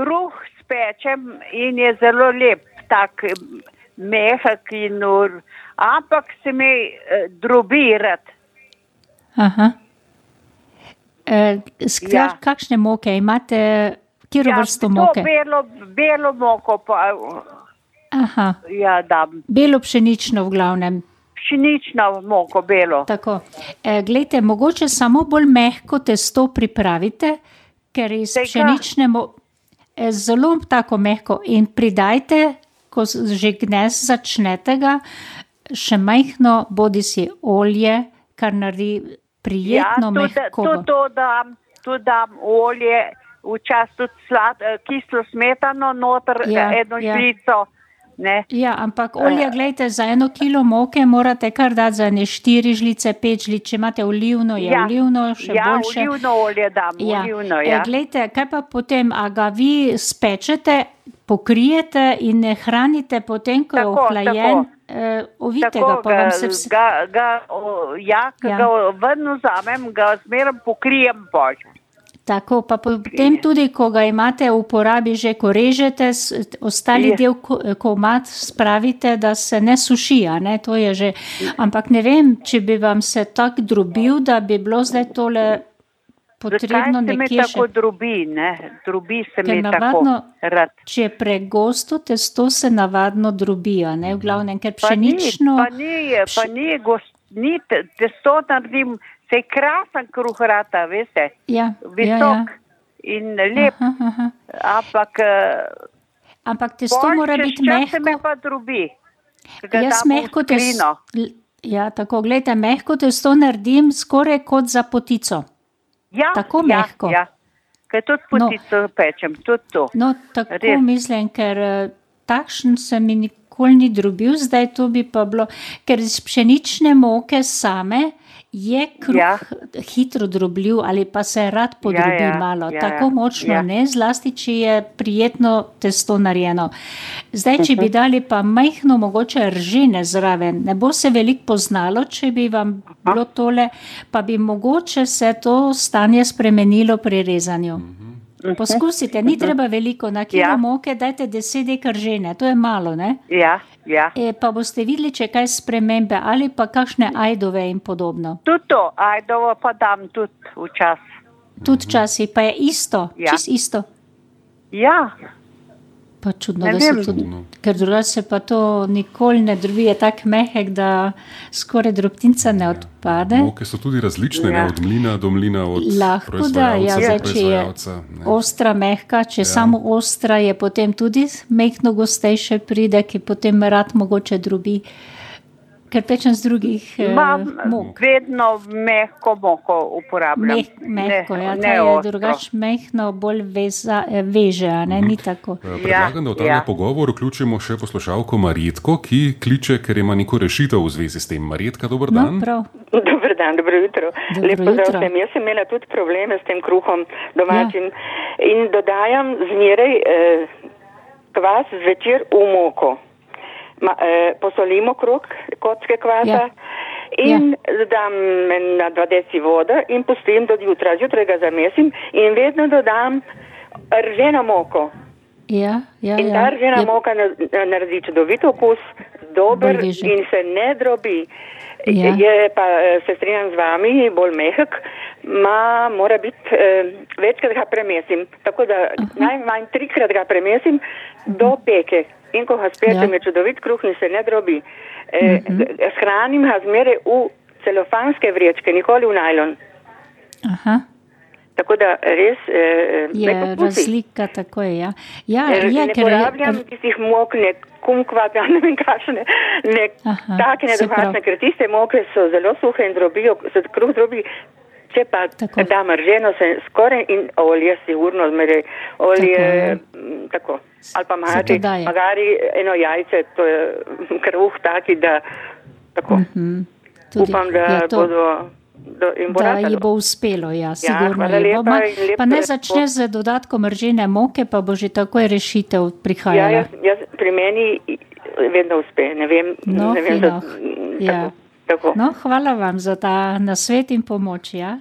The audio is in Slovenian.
kruh spečem in je zelo lep, tak mm, mehak in ur, ampak se mi eh, drobi rad. Aha. E, skrat, Ja. Kakšne moke imate, kjer vrsto to moke? belo, belo moko pa Aha, ja, dam. belo pšenično v glavnem. Pšenično moko belo. Tako. E, glejte, mogoče samo bolj mehko testo pripravite, ker iz Tega? pšenične mo- zelo tako mehko in pridajte, ko že gnes začnete ga, še majhno bodi si olje, kar naredi prijetno ja, tudi, mehko. tudi to dam, tudi dam olje, včasih tudi slad, eh, kislo smetano, noter Ja, ja, eno ja. žlico. Ne. Ja, ampak olje, gledajte, za eno kilo moke morate kar dati za ne štiri žlice, pet žlic. Če imate olivno, je Ja. olivno še ja, boljše. olivno olje dam, Ja. olivno, E, ja. glejte, kaj pa potem, a ga vi spečete, pokrijete in ne hranite potem, ko je Tako, ohlajen, tako. eh, ovite ga, Tako pa vam ga, se vse. ga, ga, o, ja, Ja. ga ven vzamem, ga zmeraj pokrijem bož. Tako, pa potem tudi, ko ga imate v uporabi, že ko režete, ostali Je. del ko- komat spravite, da se ne suši, a ne, to je že. Ampak ne vem, če bi vam se tako drobil, da bi bilo zdaj tole potrebno Zakaj se nekje tako še. drobi, ne? Drobi se Ker mi navadno, tako rad. če je pregosto testo, se navadno drobi, ne, v glavnem, ker Pa ni, pšenično. pa ni, pa ni, gost, ni te- testo naredim, se je krasen kruh rata, veste, Ja, ja, visok ja. in lep, Aha, aha. ampak eh, Ampak testo pol mora biti čas se mehko. pa ga Jaz mehko testo. Ja, tako, gledajte, mehko testo naredim skoraj kot za potico. Ja, tako ja, mehko. Ja. Kaj tudi No. potico pečem, tudi to. No, tako Res. mislim, ker eh, takšen se mi nikoli ni drobil, zdaj to bi pa bilo, ker iz pšenične moke same je kruh ja. Ja. hitro drobljiv ali pa se rad podrobi ja, malo. ja, Tako ja, močno ja. ne, zlasti, če je prijetno testo narejeno. Zdaj, če bi Mhm. dali pa majhno mogoče ržine zraven, ne bo se veliko poznalo, če bi vam bilo tole, pa bi mogoče se to stanje spremenilo pri rezanju. Poskusite, ni treba veliko, na kilo ja. Ja. moke dajte 10 dekar žene, to je malo, ne? Ja, ja. E, pa boste videli, če kaj spremembe ali pa kakšne ajdove in podobno. Tudi to, ajdovo pa dam tudi včasih. Tudi včasih pa je isto, Ja. čist isto. Ja, Pa čudno, Ne da se vem. tudi, ker drugače se pa to nikoli ne drvi, je tak mehek, da skoraj drobtinca ne odpade. Moke so tudi različne, ja. Ja. ne, od mlina do mlina, od Lahko da, ja, zdaj, če je ne. ostra, mehka, če ja. samo ostra je potem tudi mehko gostejše pride, ki potem rad mogoče drubi, ker pečem z drugih eh, imam mok. vedno mehko moko uporabljam. Meh, mehko, ja, ne je drugače mehko, bolj veza, eh, veže, ne, ni tako. Eh, Predlagam, da v ta ja. ja. pogovor vključimo še poslušalko Marjetko, ki kliče, ker ima neko rešitev v zvezi s tem. Marjetka, dober No, dan. prav. Dobro dan, dobro jutro. Dobro Lep pozdrav jutro. vsem. Jaz sem imela tudi probleme s tem kruhom domačim ja. in dodajam zmeraj eh, kvas zvečer v moko. Ma, eh, posolimo kruh, kocke kvasa Ja. in ja. dodam na dva deci vode in pustim do jutra. Zjutraj ga zamesim in vedno dodam rženo moko. Ja, ja, In ja. ta ržena Je- moka na- naredi čudovit okus, dober in se ne drobi. Ja. Je pa, eh, se strinjam z vami, bolj mehek, ma mora biti, eh, večkrat ga premesim. Tako da najmanj trikrat ga premesim do peke. In ko ga spečem, Ja. ja. je čudovit kruh in se ne drobi. Eh, g- Shranim ga zmeraj v celofanske vrečke, nikoli v najlon. Aha, Tako da res eh, je razlika, tako je. Ja, ja, Ker je, ne ker porabljam tistih mok, ne kumkvat, ja ne vem kakšne, ne Aha, take pravi. ker tiste moke so zelo suhe in drobijo, se kruh drobi. Če pa Tako. da mrženo, se skoraj in olje sigurno zmeraj. Olje, Tako, ja. mm, tako. Ali pa Se magari, eno jajce, to je kruh taki, da tako. Mhm, tudi, Upam, da je to, bodo. Do, bo Da ji bo uspelo, ja, sigurno. hvala ji bo. lepa Ma, pa ne začne z dodatkom ržene moke, pa bo že takoj rešitev Ja, prihajala. jaz, jaz pri meni vedno uspe, ne vem, No, ne vem, za, Ja. tako. Tako. No, hvala vam za ta nasvet in pomoč. Ja?